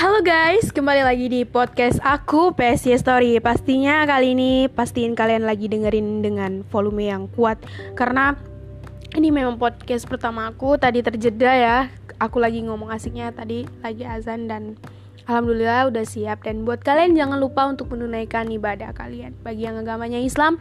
Halo guys, kembali lagi di podcast aku PSY Story. Pastinya kali ini pastiin kalian lagi dengerin dengan volume yang kuat. Karena ini memang podcast pertama aku. Tadi terjeda ya. Aku lagi ngomong asiknya tadi lagi azan dan Alhamdulillah udah siap. Dan buat kalian jangan lupa untuk menunaikan ibadah kalian. Bagi yang agamanya Islam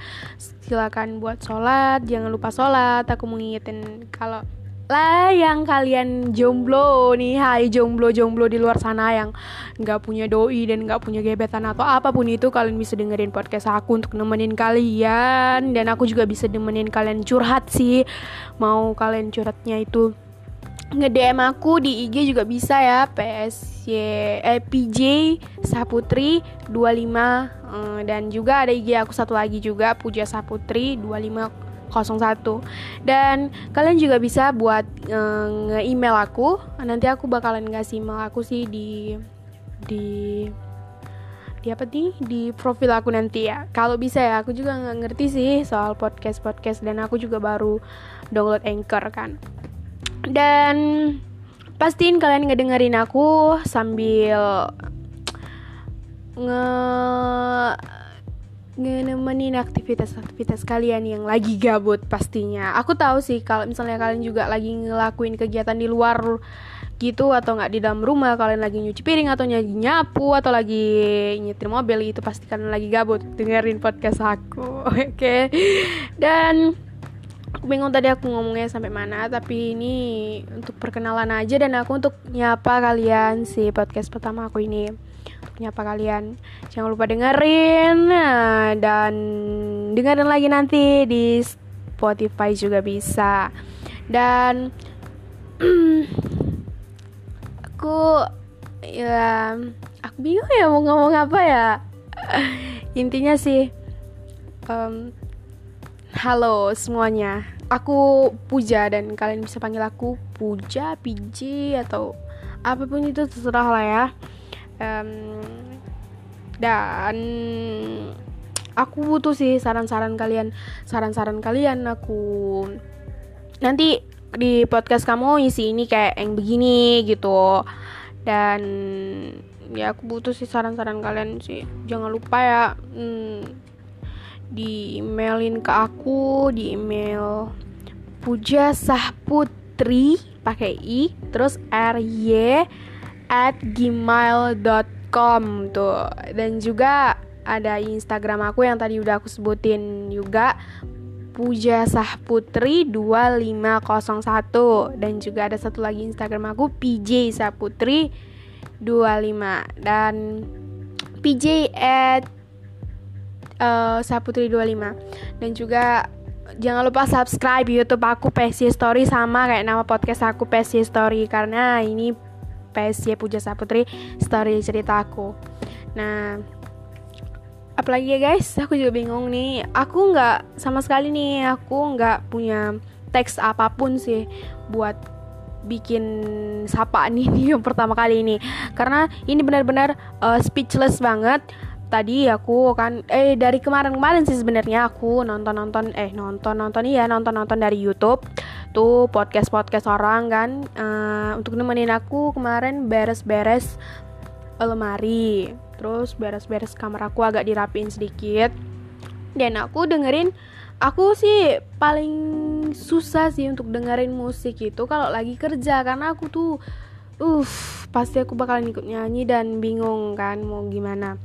silakan buat sholat. Jangan lupa sholat. Aku mengingetin kalau lah yang kalian jomblo nih hai jomblo jomblo di luar sana yang nggak punya doi dan nggak punya gebetan atau apa pun itu kalian bisa dengerin podcast aku untuk nemenin kalian. Dan aku juga bisa nemenin kalian curhat sih. Mau kalian curhatnya itu nge-DM aku di IG juga bisa ya. PSY eh, PJ Saputri 25 eh, dan juga ada IG aku satu lagi juga Puja Saputri 25 01 dan kalian juga bisa buat uh, nge-email aku. Nanti aku bakalan ngasih email aku sih di di di apa nih di profil aku nanti ya. Kalau bisa ya aku juga nggak ngerti sih soal podcast podcast dan aku juga baru download anchor kan. Dan pastiin kalian ngedengerin aku sambil nge nemenin aktivitas-aktivitas kalian yang lagi gabut pastinya. Aku tahu sih kalau misalnya kalian juga lagi ngelakuin kegiatan di luar gitu atau nggak di dalam rumah kalian lagi nyuci piring atau lagi nyapu atau lagi nyetir mobil itu pasti kalian lagi gabut dengerin podcast aku oke okay? dan aku bingung tadi aku ngomongnya sampai mana tapi ini untuk perkenalan aja dan aku untuk nyapa kalian si podcast pertama aku ini nyapa kalian? Jangan lupa dengerin. Nah, dan dengerin lagi nanti di Spotify juga bisa. Dan aku ya aku bingung ya mau ngomong apa ya. Intinya sih um, halo semuanya. Aku Puja dan kalian bisa panggil aku Puja, PJ atau apa pun itu terserah lah ya um, dan aku butuh sih saran-saran kalian. Saran-saran kalian aku nanti di podcast kamu isi ini kayak yang begini gitu. Dan ya aku butuh sih saran-saran kalian sih. Jangan lupa ya hmm, di emailin ke aku di email puja sahputri pakai i terus r y at gmail.com tuh. Dan juga ada Instagram aku yang tadi udah aku sebutin juga Puja Sahputri 2501 dan juga ada satu lagi Instagram aku PJ Sahputri 25 dan PJ at uh, Saputri 25 dan juga jangan lupa subscribe YouTube aku PSY Story sama kayak nama podcast aku PSY Story. Karena ini PSY Puja Saputri story cerita aku. Nah apalagi ya guys aku juga bingung nih. Aku nggak sama sekali nih aku nggak punya teks apa pun sih buat bikin sapaan ini yang pertama kali ini. Karena ini benar-benar uh, speechless banget. Tadi aku kan eh dari kemarin-kemarin sih sebenarnya aku nonton-nonton eh nonton-nonton iya nonton-nonton dari YouTube tuh podcast-podcast orang kan uh, untuk nemenin aku kemarin beres-beres lemari terus beres-beres kamar aku agak dirapiin sedikit. Dan aku dengerin aku sih paling susah sih untuk dengerin musik itu kalau lagi kerja karena aku tuh uh pasti aku bakalan ikut nyanyi dan bingung kan mau gimana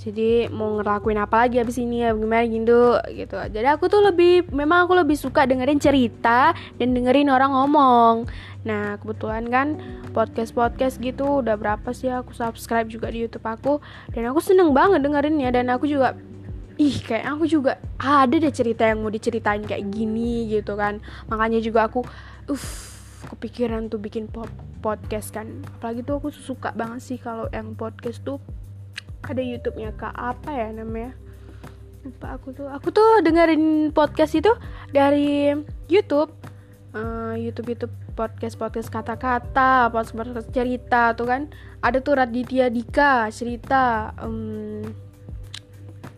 jadi mau ngelakuin apa lagi abis ini ya? Gimana gitu gitu. Jadi aku tuh lebih memang aku lebih suka dengerin cerita dan dengerin orang ngomong. Nah kebetulan kan podcast podcast gitu udah berapa sih aku subscribe juga di YouTube aku. Dan aku seneng banget dengerinnya dan aku juga ih kayak aku juga ada deh cerita yang mau diceritain kayak gini gitu kan. Makanya juga aku uff kepikiran tuh bikin podcast kan. Apalagi tuh aku suka banget sih kalau yang podcast tuh ada YouTube-nya kak apa ya namanya? Lupa aku tuh. Aku tuh dengerin podcast itu dari YouTube. Uh, YouTube YouTube podcast podcast kata-kata podcast cerita tuh kan. Ada tuh Raditya Dika cerita um,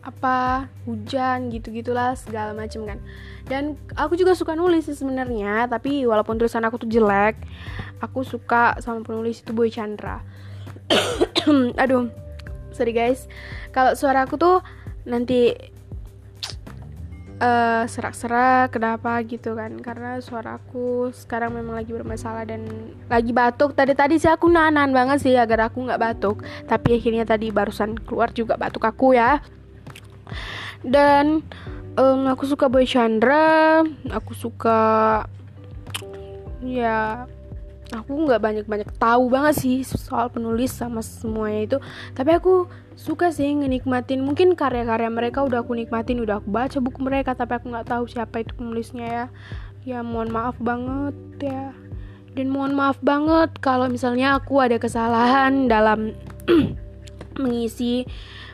apa hujan gitu gitulah segala macem kan. Dan aku juga suka nulis sih sebenarnya tapi walaupun tulisan aku tuh jelek aku suka sama penulis itu Boy Chandra. Aduh sorry guys. Kalau suara aku tuh nanti uh, serak-serak kenapa gitu kan? Karena suaraku sekarang memang lagi bermasalah dan lagi batuk. Tadi tadi sih aku nanan banget sih agar aku nggak batuk. Tapi akhirnya tadi barusan keluar juga batuk aku ya. Dan um, aku suka Boy Chandra. Aku suka ya aku nggak banyak banyak tahu banget sih soal penulis sama semuanya itu. Tapi aku suka sih ngenikmatin. Mungkin karya-karya mereka udah aku nikmatin udah aku baca buku mereka tapi aku nggak tahu siapa itu penulisnya ya. Ya mohon maaf banget ya. Dan mohon maaf banget kalau misalnya aku ada kesalahan dalam mengisi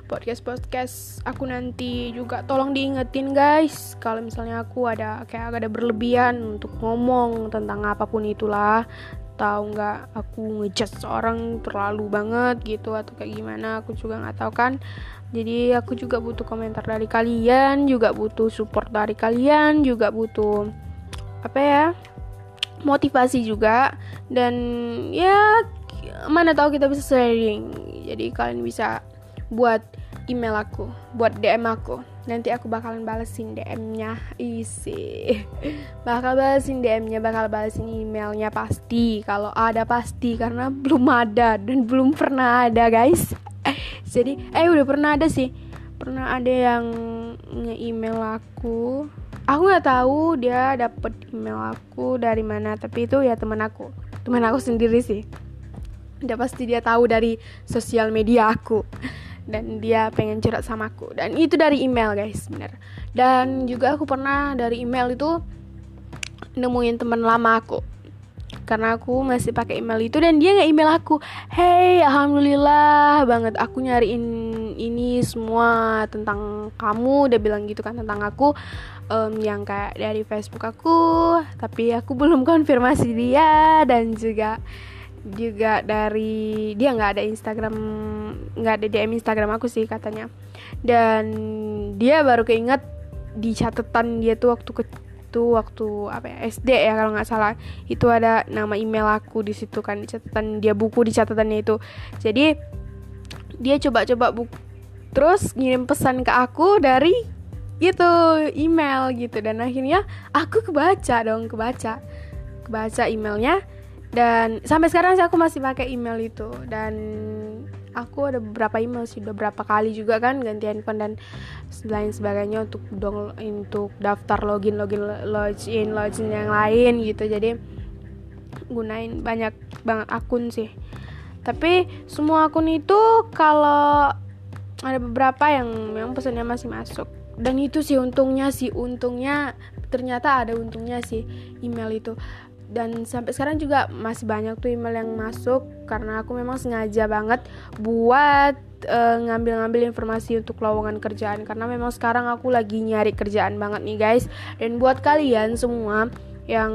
podcast podcast aku nanti juga tolong diingetin guys. Kalau misalnya aku ada kayak ada berlebihan untuk ngomong tentang apa pun itulah. Tahu nggak aku ngejudge seorang terlalu banget gitu atau kayak gimana aku juga nggak tahu kan. Jadi aku juga butuh komentar dari kalian juga butuh support dari kalian juga butuh apa ya motivasi juga. Dan ya mana tahu kita bisa sharing. Jadi kalian bisa buat email aku, buat DM aku. Nanti aku bakalan balesin DM-nya. Isi. Bakal balesin DM-nya, bakal balesin emailnya pasti. Kalau ada pasti karena belum ada dan belum pernah ada, guys. Jadi, eh udah pernah ada sih. Pernah ada yang nge-email aku. Aku nggak tahu dia dapet email aku dari mana, tapi itu ya teman aku. Teman aku sendiri sih. Udah pasti dia tahu dari sosial media aku dan dia pengen curhat sama aku. Dan itu dari email guys bener. Dan juga aku pernah dari email itu nemuin teman lama aku. Karena aku masih pakai email itu dan dia nggak email aku hey alhamdulillah banget aku nyariin ini semua tentang kamu. Udah bilang gitu kan tentang aku um, yang kayak dari Facebook aku. Tapi aku belum konfirmasi dia dan juga juga dari dia nggak ada Instagram nggak ada DM Instagram aku sih katanya. Dan dia baru keinget di catatan dia tuh waktu ke tuh waktu apa ya SD ya kalau nggak salah. Itu ada nama email aku di situ kan di catatan dia buku di catatannya itu. Jadi dia coba-coba buku terus ngirim pesan ke aku dari itu email gitu. Dan akhirnya aku kebaca dong kebaca. Kebaca emailnya dan sampai sekarang sih aku masih pakai email itu. Dan aku ada beberapa email sih udah berapa kali juga kan ganti handphone dan lain sebagainya untuk dong untuk daftar login login login login yang lain gitu. Jadi gunain banyak banget akun sih. Tapi semua akun itu kalau ada beberapa yang memang pesannya masih masuk. Dan itu sih untungnya sih untungnya ternyata ada untungnya sih email itu dan sampai sekarang juga masih banyak tuh email yang masuk karena aku memang sengaja banget buat eh, ngambil-ngambil informasi untuk lowongan kerjaan. Karena memang sekarang aku lagi nyari kerjaan banget nih guys. Dan buat kalian semua yang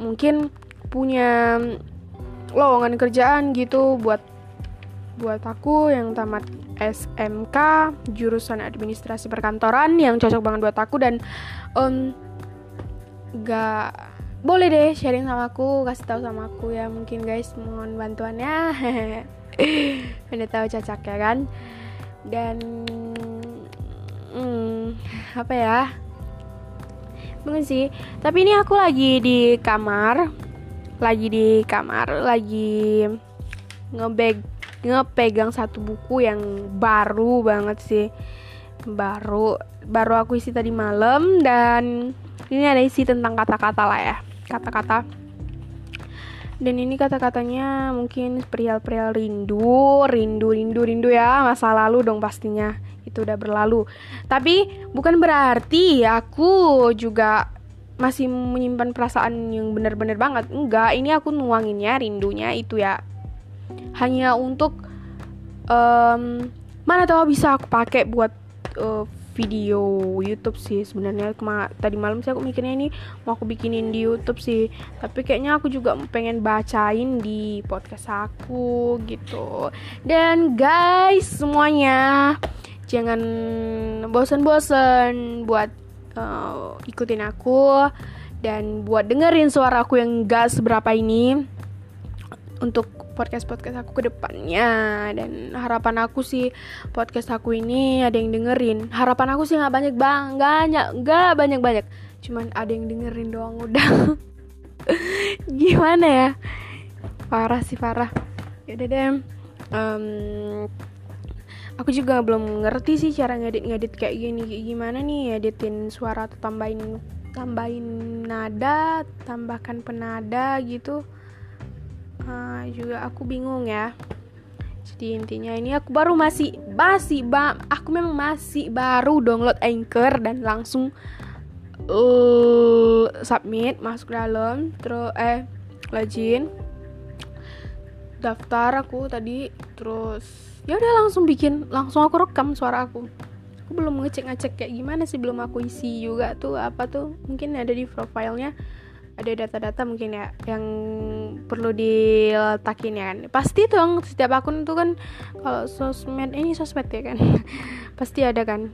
mungkin punya lowongan kerjaan gitu buat buat aku yang tamat SMK jurusan administrasi perkantoran yang cocok banget buat aku dan um, gak boleh deh sharing sama aku kasih tahu sama aku ya mungkin guys mohon bantuannya. Udah tahu cocok ya kan? Dan hmm, apa ya? Mungkin sih tapi ini aku lagi di kamar lagi di kamar lagi ngebeg ngepegang satu buku yang baru banget sih. Baru baru aku isi tadi malam dan ini ada isi tentang kata-kata lah ya kata-kata dan ini kata-katanya mungkin perihal-perihal rindu, rindu, rindu, rindu ya masa lalu dong pastinya itu udah berlalu. Tapi bukan berarti aku juga masih menyimpan perasaan yang bener-bener banget. Enggak, ini aku nuanginnya rindunya itu ya hanya untuk um, mana tahu bisa aku pakai buat uh, video YouTube sih sebenarnya. Tadi malam sih aku mikirnya ini mau aku bikinin di YouTube sih. Tapi kayaknya aku juga pengen bacain di podcast aku gitu. Dan guys semuanya jangan bosan-bosan buat uh, ikutin aku dan buat dengerin suara aku yang gak seberapa ini. Untuk podcast podcast aku ke depannya. Dan harapan aku sih podcast aku ini ada yang dengerin. Harapan aku sih nggak banyak bang. Banyak nggak banyak banyak cuman ada yang dengerin doang udah. Gimana ya? Parah sih parah. Ya deh um, aku juga belum ngerti sih cara ngedit ngedit kayak gini. Gimana nih editin suara atau tambahin tambahin nada tambahkan penada gitu uh, juga aku bingung ya. Jadi intinya ini aku baru masih masih ba aku memang masih baru download anchor dan langsung uh, submit masuk dalam terus eh login daftar aku tadi terus ya udah langsung bikin langsung aku rekam suara aku. Aku belum ngecek ngecek kayak gimana sih belum aku isi juga tuh apa tuh mungkin ada di profilnya ada data-data mungkin ya yang perlu diletakin ya kan. Pasti tuh yang setiap akun itu kan kalau sosmed ini sosmed ya kan. Pasti ada kan.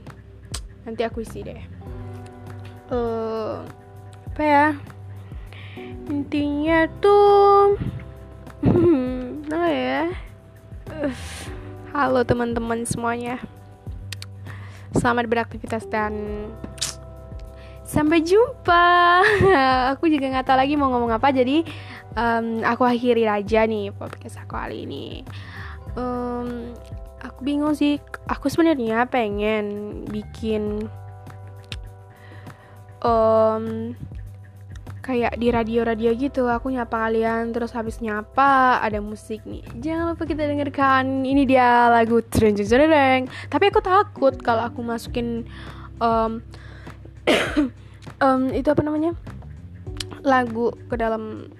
Nanti aku isi deh. Uh, apa ya? Intinya tuh ya? Halo teman-teman semuanya. Selamat beraktivitas dan sampai jumpa. aku juga nggak tahu lagi mau ngomong apa, jadi um, aku akhiri aja nih podcast aku kali ini. Um, aku bingung sih. Aku sebenarnya pengen bikin um, kayak di radio-radio gitu aku nyapa kalian terus habis nyapa ada musik nih jangan lupa kita dengarkan ini dia lagu tren jeng tapi aku takut kalau aku masukin um, um, itu apa namanya? Lagu ke dalam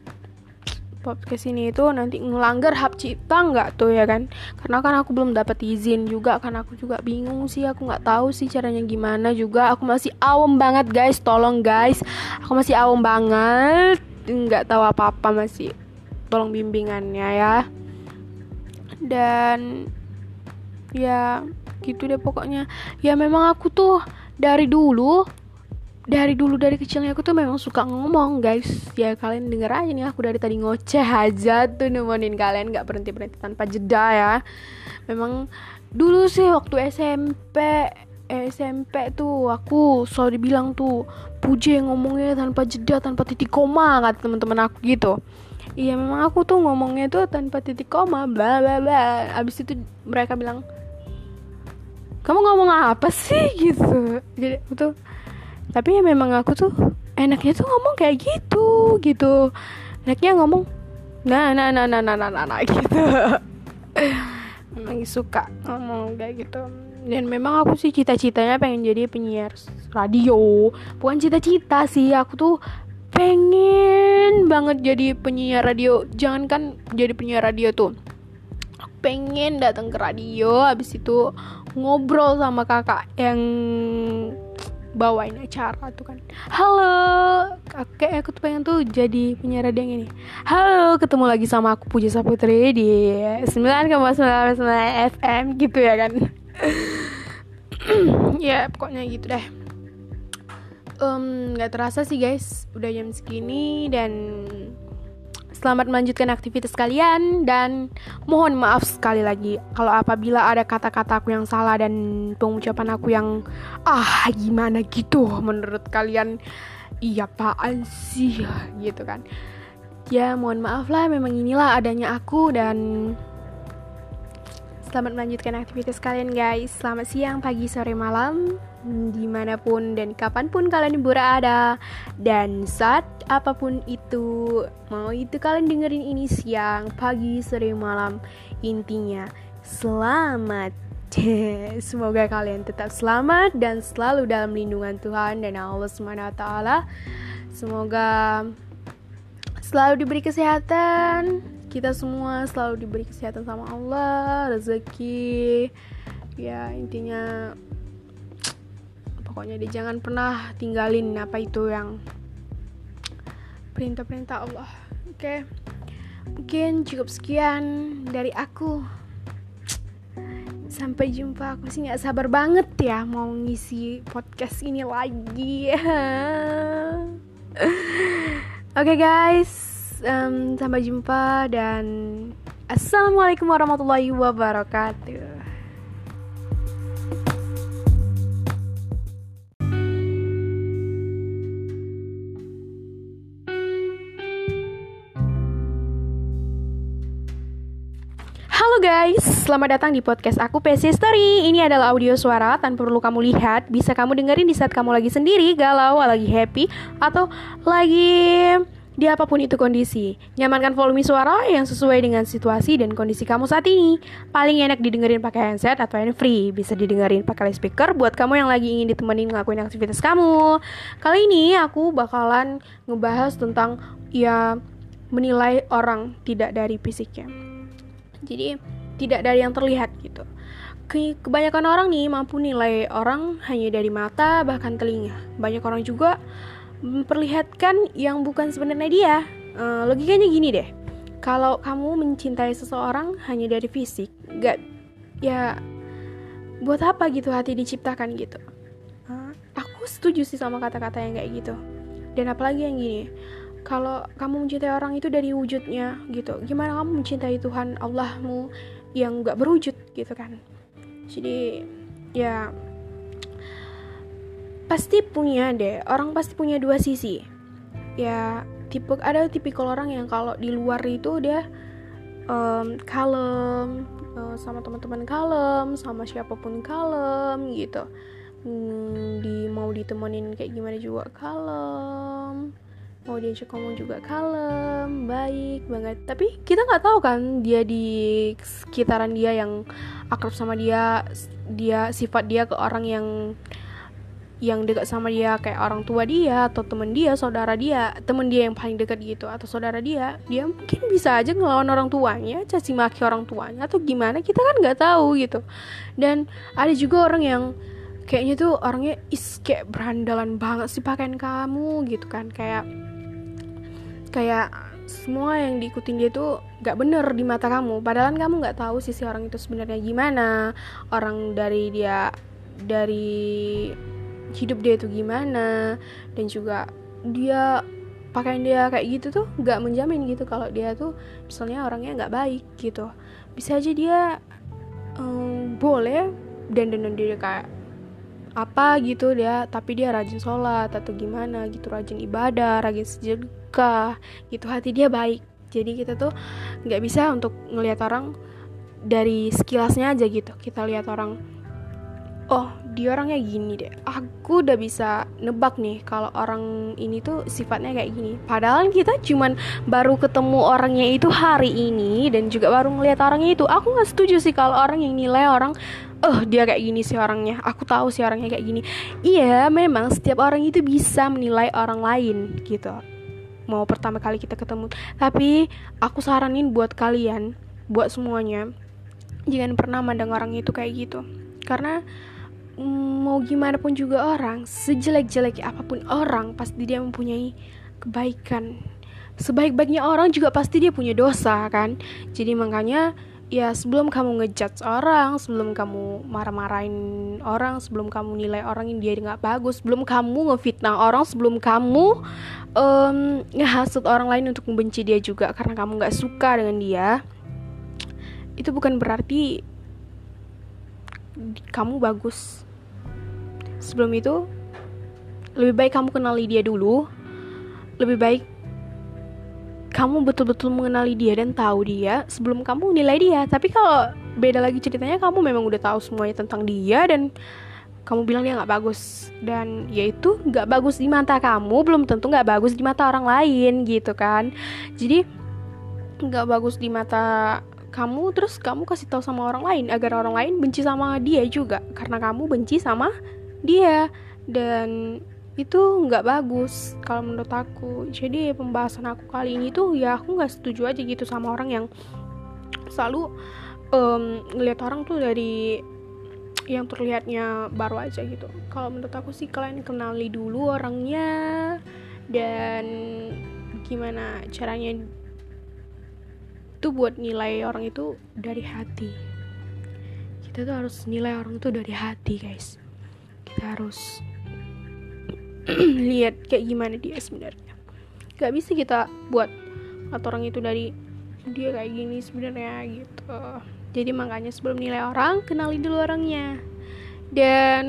podcast ini itu nanti ngelanggar hak cipta nggak tuh ya kan? Karena kan aku belum dapat izin juga kan aku juga bingung sih aku nggak tahu sih caranya gimana juga. Aku masih awam banget guys. Tolong guys. Aku masih awam banget. Nggak tahu apa apa masih. Tolong bimbingannya ya. Dan ya gitu deh pokoknya. Ya memang aku tuh dari dulu dari dulu dari kecilnya aku tuh memang suka ngomong guys. Ya kalian denger aja nih aku dari tadi ngoceh aja tuh nemenin kalian nggak berhenti berhenti tanpa jeda ya. Memang dulu sih waktu SMP SMP tuh aku selalu dibilang tuh Puje ngomongnya tanpa jeda tanpa titik koma kata teman-teman aku gitu. Iya memang aku tuh ngomongnya tuh tanpa titik koma bla bla bla. Abis itu mereka bilang kamu ngomong apa sih? gitu. Jadi aku tuh tapi ya memang aku tuh enaknya tuh ngomong kayak gitu gitu. Enaknya ngomong nah nah nah nah nah nah nah, nah gitu. Memang suka ngomong kayak gitu. Dan memang aku sih cita-citanya pengen jadi penyiar radio. Bukan cita-cita sih aku tuh pengen banget jadi penyiar radio. Jangan kan jadi penyiar radio tuh pengen datang ke radio habis itu ngobrol sama kakak yang bawain acara tuh kan. Halo kakek aku tuh pengen tuh jadi penyiar yang ini. Halo ketemu lagi sama aku Puja Saputri di 9,99 FM gitu ya kan. Ya pokoknya gitu deh. Um, nggak terasa sih guys udah jam segini dan Selamat melanjutkan aktivitas kalian dan mohon maaf sekali lagi kalau apabila ada kata-kata aku yang salah dan pengucapan aku yang ah gimana gitu menurut kalian iya apaan sih gitu kan. Ya mohon maaf lah memang inilah adanya aku dan selamat melanjutkan aktivitas kalian guys. Selamat siang, pagi, sore, malam di mana pun dan kapan pun kalian berada. Dan saat apa pun itu mau itu kalian dengerin ini siang pagi sore malam. Intinya selamat. Semoga kalian tetap selamat dan selalu dalam lindungan Tuhan dan Allah swt semoga selalu diberi kesehatan. Kita semua selalu diberi kesehatan sama Allah rezeki. Ya intinya pokoknya dia jangan pernah tinggalin apa itu yang perintah-perintah Allah. Oke? Okay. mungkin cukup sekian dari aku. Sampai jumpa. Aku sih nggak sabar banget ya mau ngisi podcast ini lagi. Oke okay, guys. Um, sampai jumpa dan assalamualaikum warahmatullahi wabarakatuh guys, selamat datang di podcast aku PC Story Ini adalah audio suara tanpa perlu kamu lihat. Bisa kamu dengerin di saat kamu lagi sendiri, galau, lagi happy Atau lagi di apa pun itu kondisi. Nyamankan volume suara yang sesuai dengan situasi dan kondisi kamu saat ini. Paling enak didengerin pakai handset atau hand free. Bisa didengerin pakai speaker buat kamu yang lagi ingin ditemenin ngelakuin aktivitas kamu. Kali ini aku bakalan ngebahas tentang ya menilai orang tidak dari fisiknya. Jadi tidak dari yang terlihat gitu. Kebanyakan orang nih mampu nilai orang hanya dari mata bahkan telinga. Banyak orang juga memperlihatkan yang bukan sebenarnya dia. Uh, logikanya gini deh. Kalau kamu mencintai seseorang hanya dari fisik gak ya buat apa gitu hati diciptakan gitu? Aku setuju sih sama kata-kata yang kayak gitu. Dan apalagi yang gini kalau kamu mencintai orang itu dari wujudnya gitu gimana kamu mencintai Tuhan Allahmu yang gak berwujud gitu kan. Jadi ya pasti punya deh orang pasti punya dua sisi. Ya tipe ada tipikal orang yang kalau di luar itu dia um, kalem uh, sama teman-teman kalem sama siapa pun kalem gitu. Hmm, di mau ditemenin kayak gimana juga kalem mau diajak ngomong juga kalem baik banget. Tapi kita nggak tahu kan dia di sekitaran dia yang akrab sama dia dia sifat dia ke orang yang yang dekat sama dia kayak orang tua dia atau temen dia saudara dia temen dia yang paling dekat gitu atau saudara dia dia mungkin bisa aja ngelawan orang tuanya caci maki orang tuanya atau gimana kita kan nggak tahu gitu. Dan ada juga orang yang kayaknya tuh orangnya is kayak berandalan banget sih pakaian kamu gitu kan kayak kayak semua yang diikutin dia tuh gak bener di mata kamu. Padahal kamu gak tahu sisi orang itu sebenarnya gimana orang dari dia dari hidup dia itu gimana dan juga dia pakaian dia kayak gitu tuh gak menjamin gitu kalau dia tuh misalnya orangnya gak baik gitu. Bisa aja dia um, boleh dan dan dia kayak apa gitu dia tapi dia rajin sholat atau gimana gitu rajin ibadah rajin sujud suka gitu. Hati dia baik. Jadi kita tuh nggak bisa untuk ngelihat orang dari sekilasnya aja gitu. Kita lihat orang oh dia orangnya gini deh. Aku udah bisa nebak nih kalau orang ini tuh sifatnya kayak gini. Padahal kita cuman baru ketemu orangnya itu hari ini dan juga baru ngelihat orangnya itu. Aku nggak setuju sih kalau orang yang nilai orang oh dia kayak gini sih orangnya. Aku tahu sih orangnya kayak gini. Iya memang setiap orang itu bisa menilai orang lain gitu mau pertama kali kita ketemu. Tapi aku saranin buat kalian buat semuanya jangan pernah mandang orang itu kayak gitu. Karena mau gimana pun juga orang sejelek-jelek apa pun orang pasti dia mempunyai kebaikan. Sebaik-baiknya orang juga pasti dia punya dosa kan? Jadi makanya ya sebelum kamu ngejudge orang, sebelum kamu marah-marahin orang, sebelum kamu nilai orang yang dia nggak bagus, sebelum kamu ngefitnah orang, sebelum kamu um, ngehasut orang lain untuk membenci dia juga karena kamu nggak suka dengan dia, itu bukan berarti kamu bagus. Sebelum itu, lebih baik kamu kenali dia dulu. Lebih baik kamu betul-betul mengenali dia dan tahu dia sebelum kamu nilai dia. Tapi kalau beda lagi ceritanya, kamu memang udah tahu semuanya tentang dia dan kamu bilang dia nggak bagus. Dan yaitu nggak bagus di mata kamu belum tentu nggak bagus di mata orang lain gitu kan. Jadi nggak bagus di mata kamu terus kamu kasih tahu sama orang lain agar orang lain benci sama dia juga. Karena kamu benci sama dia. Dan itu nggak bagus kalau menurut aku. Jadi pembahasan aku kali ini tuh ya aku nggak setuju aja gitu sama orang yang selalu um, ngelihat orang tuh dari yang terlihatnya baru aja gitu. Kalau menurut aku sih kalian kenali dulu orangnya dan gimana caranya itu buat nilai orang itu dari hati. Kita tuh harus nilai orang itu dari hati guys. Kita harus lihat kayak gimana dia sebenarnya. Gak bisa kita buat atau orang itu dari dia kayak gini sebenarnya gitu. Jadi makanya sebelum nilai orang kenali dulu orangnya. Dan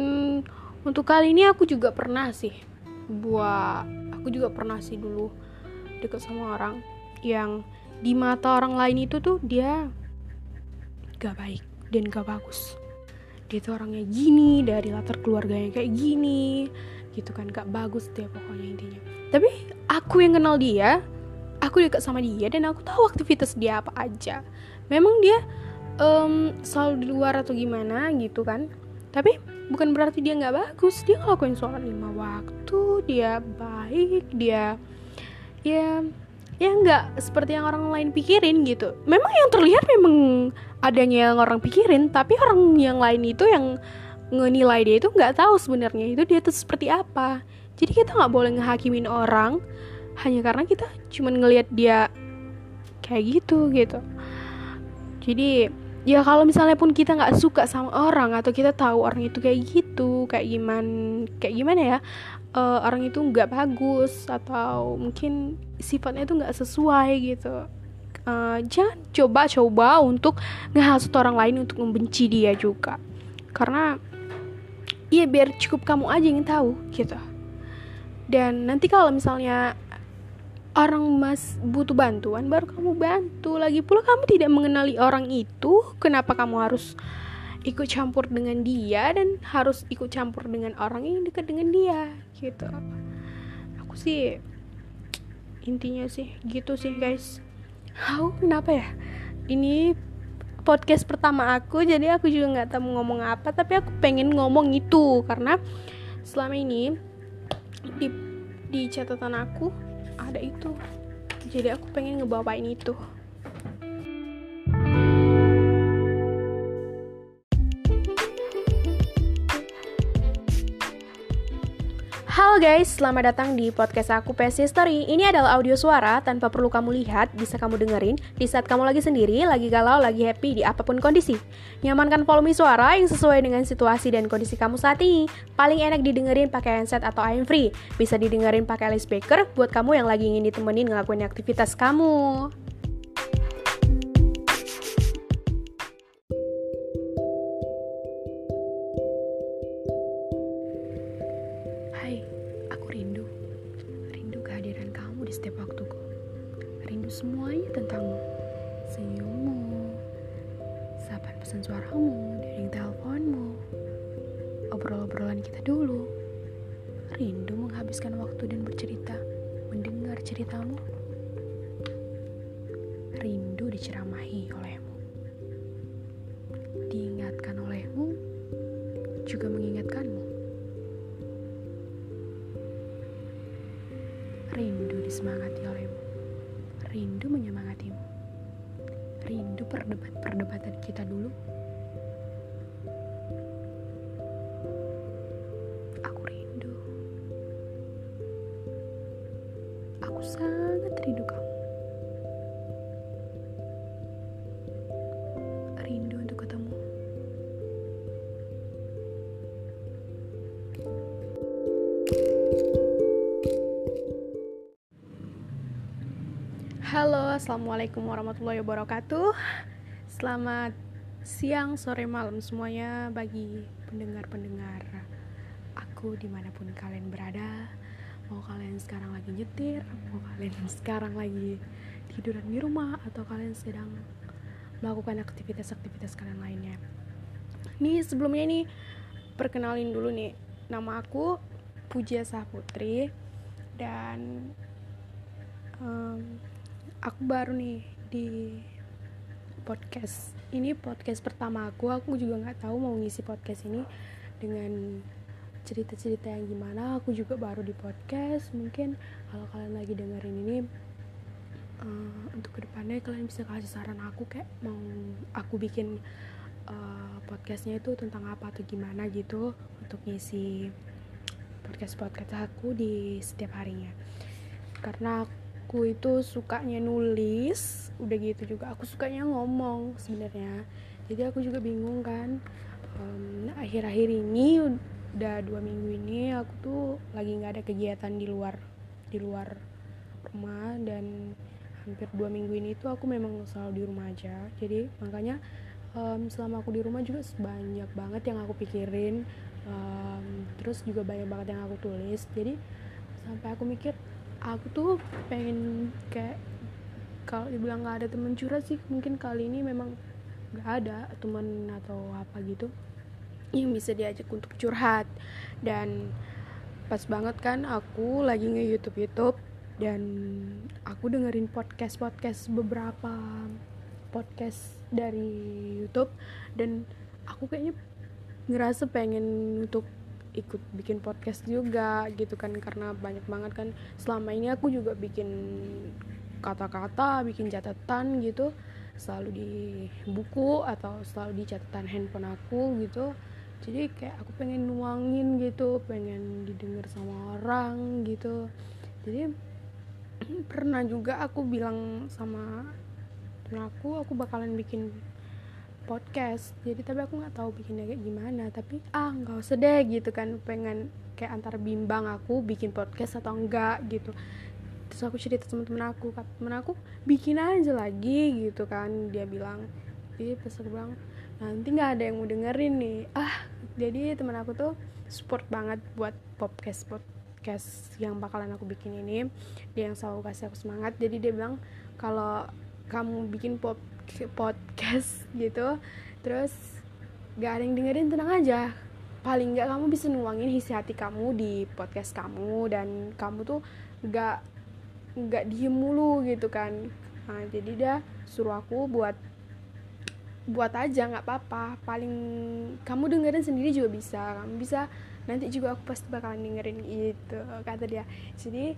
untuk kali ini aku juga pernah sih buat aku juga pernah sih dulu deket sama orang yang di mata orang lain itu tuh dia gak baik dan gak bagus. Dia tuh orangnya gini dari latar keluarganya kayak gini gitu kan gak bagus dia pokoknya intinya. Tapi aku yang kenal dia aku dekat sama dia dan aku tahu aktivitas dia apa aja. Memang dia um, selalu di luar atau gimana gitu kan. Tapi bukan berarti dia nggak bagus. Dia ngelakuin sholat lima waktu dia baik dia ya ya nggak seperti yang orang lain pikirin gitu. Memang yang terlihat memang adanya yang orang pikirin tapi orang yang lain itu yang ngenilai dia itu nggak tahu sebenarnya itu dia tuh seperti apa. Jadi kita nggak boleh ngehakimin orang hanya karena kita cuma ngelihat dia kayak gitu gitu. Jadi ya kalau misalnya pun kita nggak suka sama orang atau kita tahu orang itu kayak gitu kayak gimana kayak gimana ya uh, orang itu nggak bagus atau mungkin sifatnya itu nggak sesuai gitu uh, jangan coba-coba untuk ngehasut orang lain untuk membenci dia juga. Karena iya biar cukup kamu aja yang tahu gitu. Dan nanti kalau misalnya orang mas butuh bantuan baru kamu bantu. Lagi pula kamu tidak mengenali orang itu kenapa kamu harus ikut campur dengan dia dan harus ikut campur dengan orang yang dekat dengan dia gitu. Aku sih intinya sih gitu sih guys. Aku kenapa ya? Ini podcast pertama aku jadi aku juga nggak tahu ngomong apa tapi aku pengen ngomong itu karena selama ini di di catatan aku ada itu. Jadi aku pengen ngebawain itu Halo guys, selamat datang di podcast aku PS History. Ini adalah audio suara tanpa perlu kamu lihat, bisa kamu dengerin di saat kamu lagi sendiri, lagi galau, lagi happy di apa pun kondisi. Nyamankan volume suara yang sesuai dengan situasi dan kondisi kamu saat ini. Paling enak didengerin pakai handset atau AM free. Bisa didengerin pakai speaker buat kamu yang lagi ingin ditemenin ngelakuin aktivitas kamu. Sangat rindu kamu. Rindu untuk ketemu. Halo, assalamualaikum warahmatullahi wabarakatuh. Selamat siang, sore, malam semuanya bagi pendengar-pendengar aku di mana pun kalian berada. Mau kalian sekarang lagi nyetir, mau kalian sekarang lagi tiduran di rumah, atau kalian sedang melakukan aktivitas-aktivitas kalian lainnya. Nih sebelumnya nih perkenalin dulu nih nama aku Puja Saputri dan um, aku baru nih di podcast ini podcast pertama aku aku juga nggak tahu mau ngisi podcast ini dengan cerita-cerita yang gimana aku juga baru di podcast. Mungkin kalau kalian lagi dengerin ini uh, untuk ke depannya kalian bisa kasih saran aku kayak mau aku bikin uh, podcastnya itu tentang apa atau gimana gitu untuk ngisi podcast podcast aku di setiap harinya. Karena aku itu sukanya nulis udah gitu juga aku sukanya ngomong sebenarnya. Jadi aku juga bingung kan um, akhir-akhir ini udah dua minggu ini aku tuh lagi nggak ada kegiatan di luar di luar rumah. Dan hampir dua minggu ini tuh aku memang selalu di rumah aja. Jadi makanya um, selama aku di rumah juga banyak banget yang aku pikirin. Um, terus juga banyak banget yang aku tulis. Jadi sampai aku mikir aku tuh pengen kayak kalau dibilang nggak ada temen curhat sih mungkin kali ini memang nggak ada teman atau apa gitu yang bisa diajak untuk curhat. Dan pas banget kan aku lagi nge YouTube YouTube dan aku dengerin podcast podcast beberapa podcast dari YouTube dan aku kayaknya ngerasa pengen untuk ikut bikin podcast juga gitu kan karena banyak banget kan. Selama ini aku juga bikin kata-kata bikin catatan gitu selalu di buku atau selalu di catatan handphone aku gitu jadi kayak aku pengen nuangin gitu pengen didengar sama orang gitu. Jadi pernah juga aku bilang sama temen aku aku bakalan bikin podcast. Jadi tapi aku nggak tahu bikinnya kayak gimana. Tapi ah nggak usah deh gitu kan. Pengen kayak antar bimbang aku bikin podcast atau enggak gitu. Terus aku cerita teman-teman aku temen aku bikin aja lagi gitu kan. Dia bilang jadi pas aku bilang nanti nggak ada yang mau dengerin nih. Ah jadi teman aku tuh support banget buat podcast podcast yang bakalan aku bikin ini. Dia yang selalu kasih aku semangat. Jadi dia bilang kalau kamu bikin pop podcast gitu terus gak ada yang dengerin tenang aja. Paling nggak kamu bisa nuangin isi hati kamu di podcast kamu dan kamu tuh gak nggak diem mulu gitu kan. Nah, jadi dia suruh aku buat buat aja nggak apa-apa. Paling kamu dengerin sendiri juga bisa. Kamu bisa nanti juga aku pasti bakalan dengerin itu kata dia. Jadi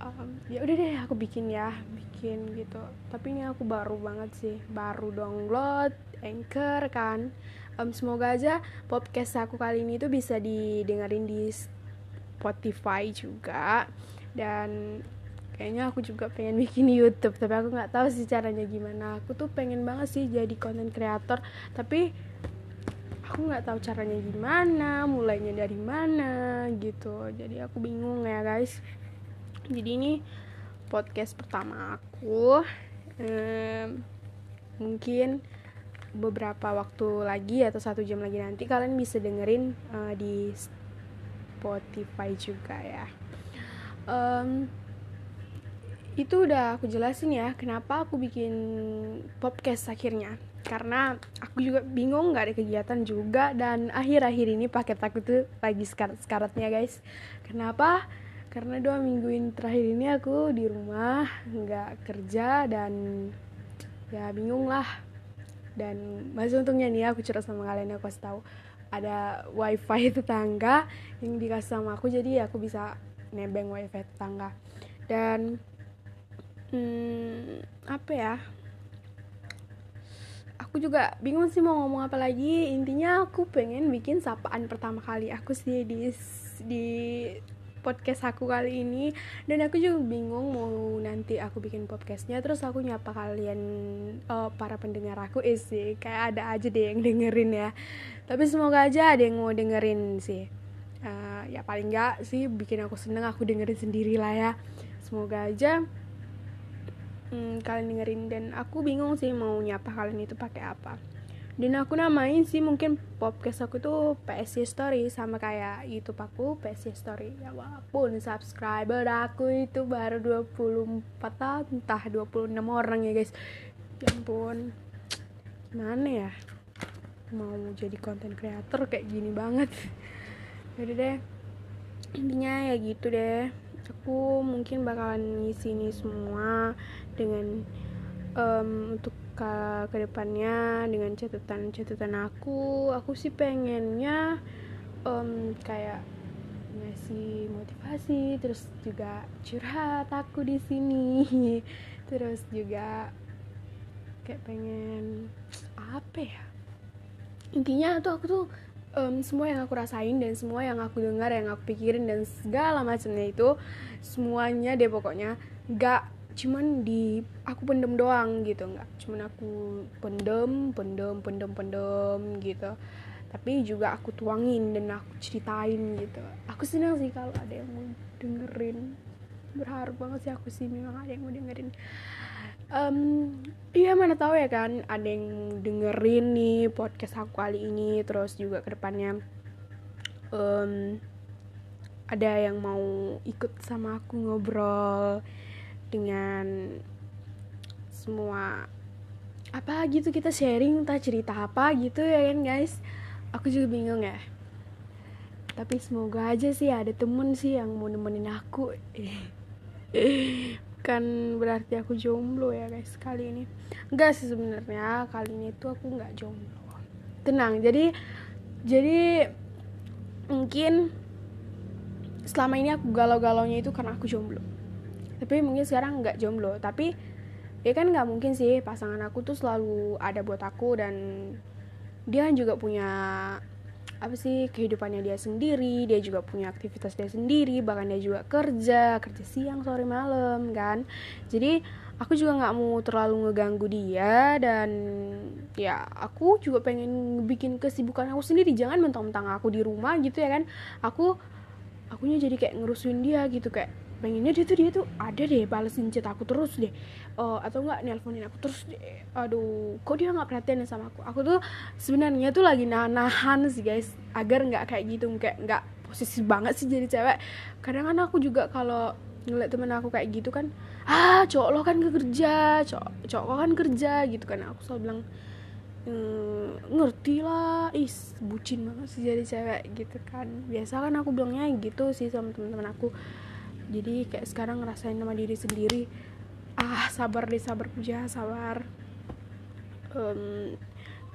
um, ya udah deh aku bikin ya bikin gitu. Tapi ini aku baru banget sih baru download anchor kan. Um, semoga aja podcast aku kali ini tuh bisa didengerin di Spotify juga. Dan kayaknya aku juga pengen bikin YouTube tapi aku nggak tahu sih caranya gimana. Aku tuh pengen banget sih jadi content creator tapi aku nggak tahu caranya gimana mulainya dari mana gitu. Jadi aku bingung ya guys. Jadi ini podcast pertama aku. Um, mungkin beberapa waktu lagi atau satu jam lagi nanti kalian bisa dengerin uh, di Spotify juga ya. Um, itu udah aku jelasin ya kenapa aku bikin podcast akhirnya. Karena aku juga bingung nggak ada kegiatan juga dan akhir-akhir ini paket aku tuh lagi sekarat-sekaratnya guys. Kenapa? Karena dua minggu ini terakhir ini aku di rumah nggak kerja dan ya bingung lah. Dan masih untungnya nih aku cerita sama kalian aku kasih tahu ada wifi tetangga yang dikasih sama aku jadi aku bisa nebeng wifi tetangga. Dan hmm, apa ya? Aku juga bingung sih mau ngomong apa lagi. Intinya aku pengen bikin sapaan pertama kali aku sih di di podcast aku kali ini. Dan aku juga bingung mau nanti aku bikin podcastnya terus aku nyapa kalian uh, para pendengar aku. Isi kayak ada aja deh yang dengerin ya. Tapi semoga aja ada yang mau dengerin sih. Uh, ya paling nggak sih bikin aku seneng aku dengerin sendiri lah ya. Semoga aja hmm, kalian dengerin. Dan aku bingung sih mau nyapa kalian itu pakai apa. Dan aku namain sih mungkin podcast aku tuh PSC Story sama kayak YouTube aku PSC Story. Ya walaupun subscriber aku itu baru 24 tahun. Entah 26 orang ya guys. Ya ampun. Gimana ya? Mau jadi konten creator kayak gini banget. Jadi deh. Intinya ya gitu deh aku mungkin bakalan ngisi ini semua dengan um, untuk ke ke depannya dengan catatan-catatan aku. Aku sih pengennya um, kayak ngasih motivasi terus juga curhat aku di sini. Terus juga kayak pengen apa ya? Intinya tuh aku tuh um, semua yang aku rasain dan semua yang aku dengar yang aku pikirin dan segala macamnya itu semuanya deh pokoknya. Gak cuman di aku pendem doang gitu nggak. Cuman aku pendem pendem pendem pendem gitu. Tapi juga aku tuangin dan aku ceritain gitu. Aku senang sih kalau ada yang mau dengerin. Berharap banget sih aku sih memang ada yang mau dengerin um, iya mana tahu ya kan ada yang dengerin nih podcast aku kali ini terus juga ke depannya um, ada yang mau ikut sama aku ngobrol dengan semua apa gitu kita sharing entah cerita apa gitu ya kan guys? Aku juga bingung ya. Tapi semoga aja sih ada temen sih yang mau nemenin aku kan berarti aku jomblo ya guys kali ini. Enggak sih sebenarnya kali ini tuh aku nggak jomblo. Tenang jadi jadi mungkin selama ini aku galau-galaunya itu karena aku jomblo. Tapi mungkin sekarang nggak jomblo tapi ya kan nggak mungkin sih pasangan aku tuh selalu ada buat aku dan dia juga punya apa sih kehidupannya dia sendiri dia juga punya aktivitas dia sendiri bahkan dia juga kerja kerja siang sore malam kan? Jadi aku juga nggak mau terlalu ngeganggu dia dan ya aku juga pengen bikin kesibukan aku sendiri. Jangan mentang-mentang aku di rumah gitu ya kan? Aku akunya jadi kayak ngerusuin dia gitu kayak pengennya dia tuh dia tuh ada deh balesin chat aku terus deh. Uh, atau enggak nelponin aku terus deh. Aduh kok dia nggak perhatian sama aku? Aku tuh sebenarnya tuh lagi nahan sih guys. Agar nggak kayak gitu kayak nggak posisi banget sih jadi cewek. Kadang kan aku juga kalau ngeliat temen aku kayak gitu kan ah cowok lo kan kerja cowok cowok kan kerja gitu kan. Aku selalu bilang ehm, ngerti lah. Is bucin banget sih jadi cewek gitu kan. Biasa kan aku bilangnya gitu sih sama teman-teman aku jadi kayak sekarang ngerasain sama diri sendiri. Ah sabar deh sabar puja sabar. Um,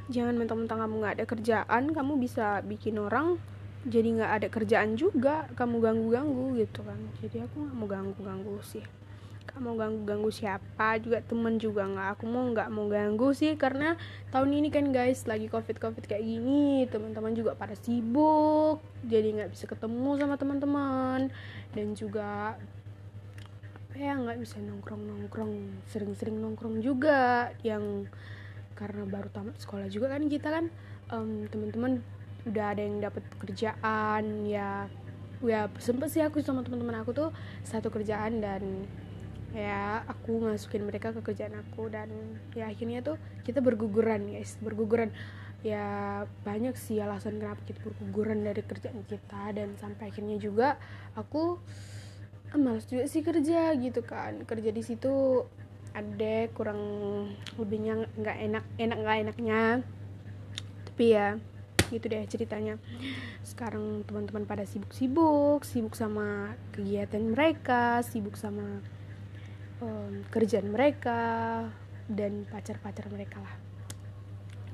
jangan mentang-mentang kamu nggak ada kerjaan kamu bisa bikin orang jadi nggak ada kerjaan juga. Kamu ganggu-ganggu gitu kan. Jadi aku nggak mau ganggu-ganggu sih kamu ganggu-ganggu siapa? Juga temen juga nggak. Aku mau nggak mau ganggu sih karena tahun ini kan guys lagi covid covid kayak gini teman-teman juga pada sibuk jadi nggak bisa ketemu sama teman-teman. Dan juga apa ya nggak bisa nongkrong nongkrong sering-sering nongkrong juga yang karena baru tamat sekolah juga kan kita kan. Um, teman-teman udah ada yang dapat pekerjaan ya ya sempet sih aku sama teman-teman aku tuh satu kerjaan dan ya aku masukin mereka ke kerjaan aku dan ya akhirnya tuh kita berguguran guys berguguran. Ya banyak sih alasan kenapa kita berguguran dari kerjaan kita dan sampai akhirnya juga aku ah, malas juga sih kerja gitu kan. Kerja di situ ada kurang lebihnya nggak enak enak nggak enaknya. Tapi ya gitu deh ceritanya. Sekarang teman-teman pada sibuk-sibuk sibuk sama kegiatan mereka sibuk sama um, kerjaan mereka dan pacar-pacar mereka lah.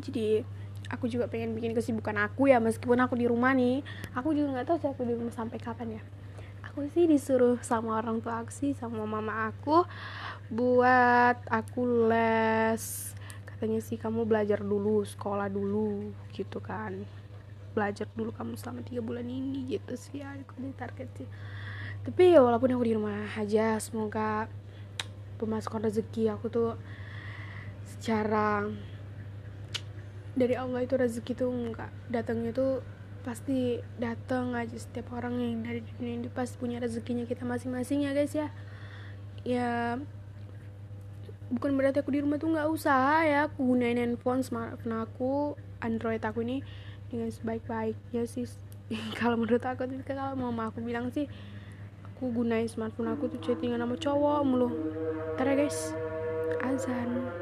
Jadi aku juga pengen bikin kesibukan aku ya meskipun aku di rumah nih. Aku juga nggak tahu sih aku di rumah sampai kapan ya. Aku sih disuruh sama orang tua aku sih sama mama aku buat aku les. Katanya sih kamu belajar dulu sekolah dulu gitu kan. Belajar dulu kamu selama tiga bulan ini gitu sih. Aku di target sih. Tapi ya walaupun aku di rumah aja semoga pemasukan rezeki aku tuh secara dari Allah itu rezeki tuh enggak datangnya tuh pasti datang aja. Setiap orang yang dari dunia ini pasti punya rezekinya kita masing-masing ya guys ya. Ya bukan berarti aku di rumah tuh nggak usaha ya. Aku gunain handphone smartphone aku android aku ini dengan sebaik-baiknya sih. Kalau menurut aku kalau mama aku bilang sih aku gunain smartphone aku tuh chattingan sama cowok mulu. Ntar ya guys. Azan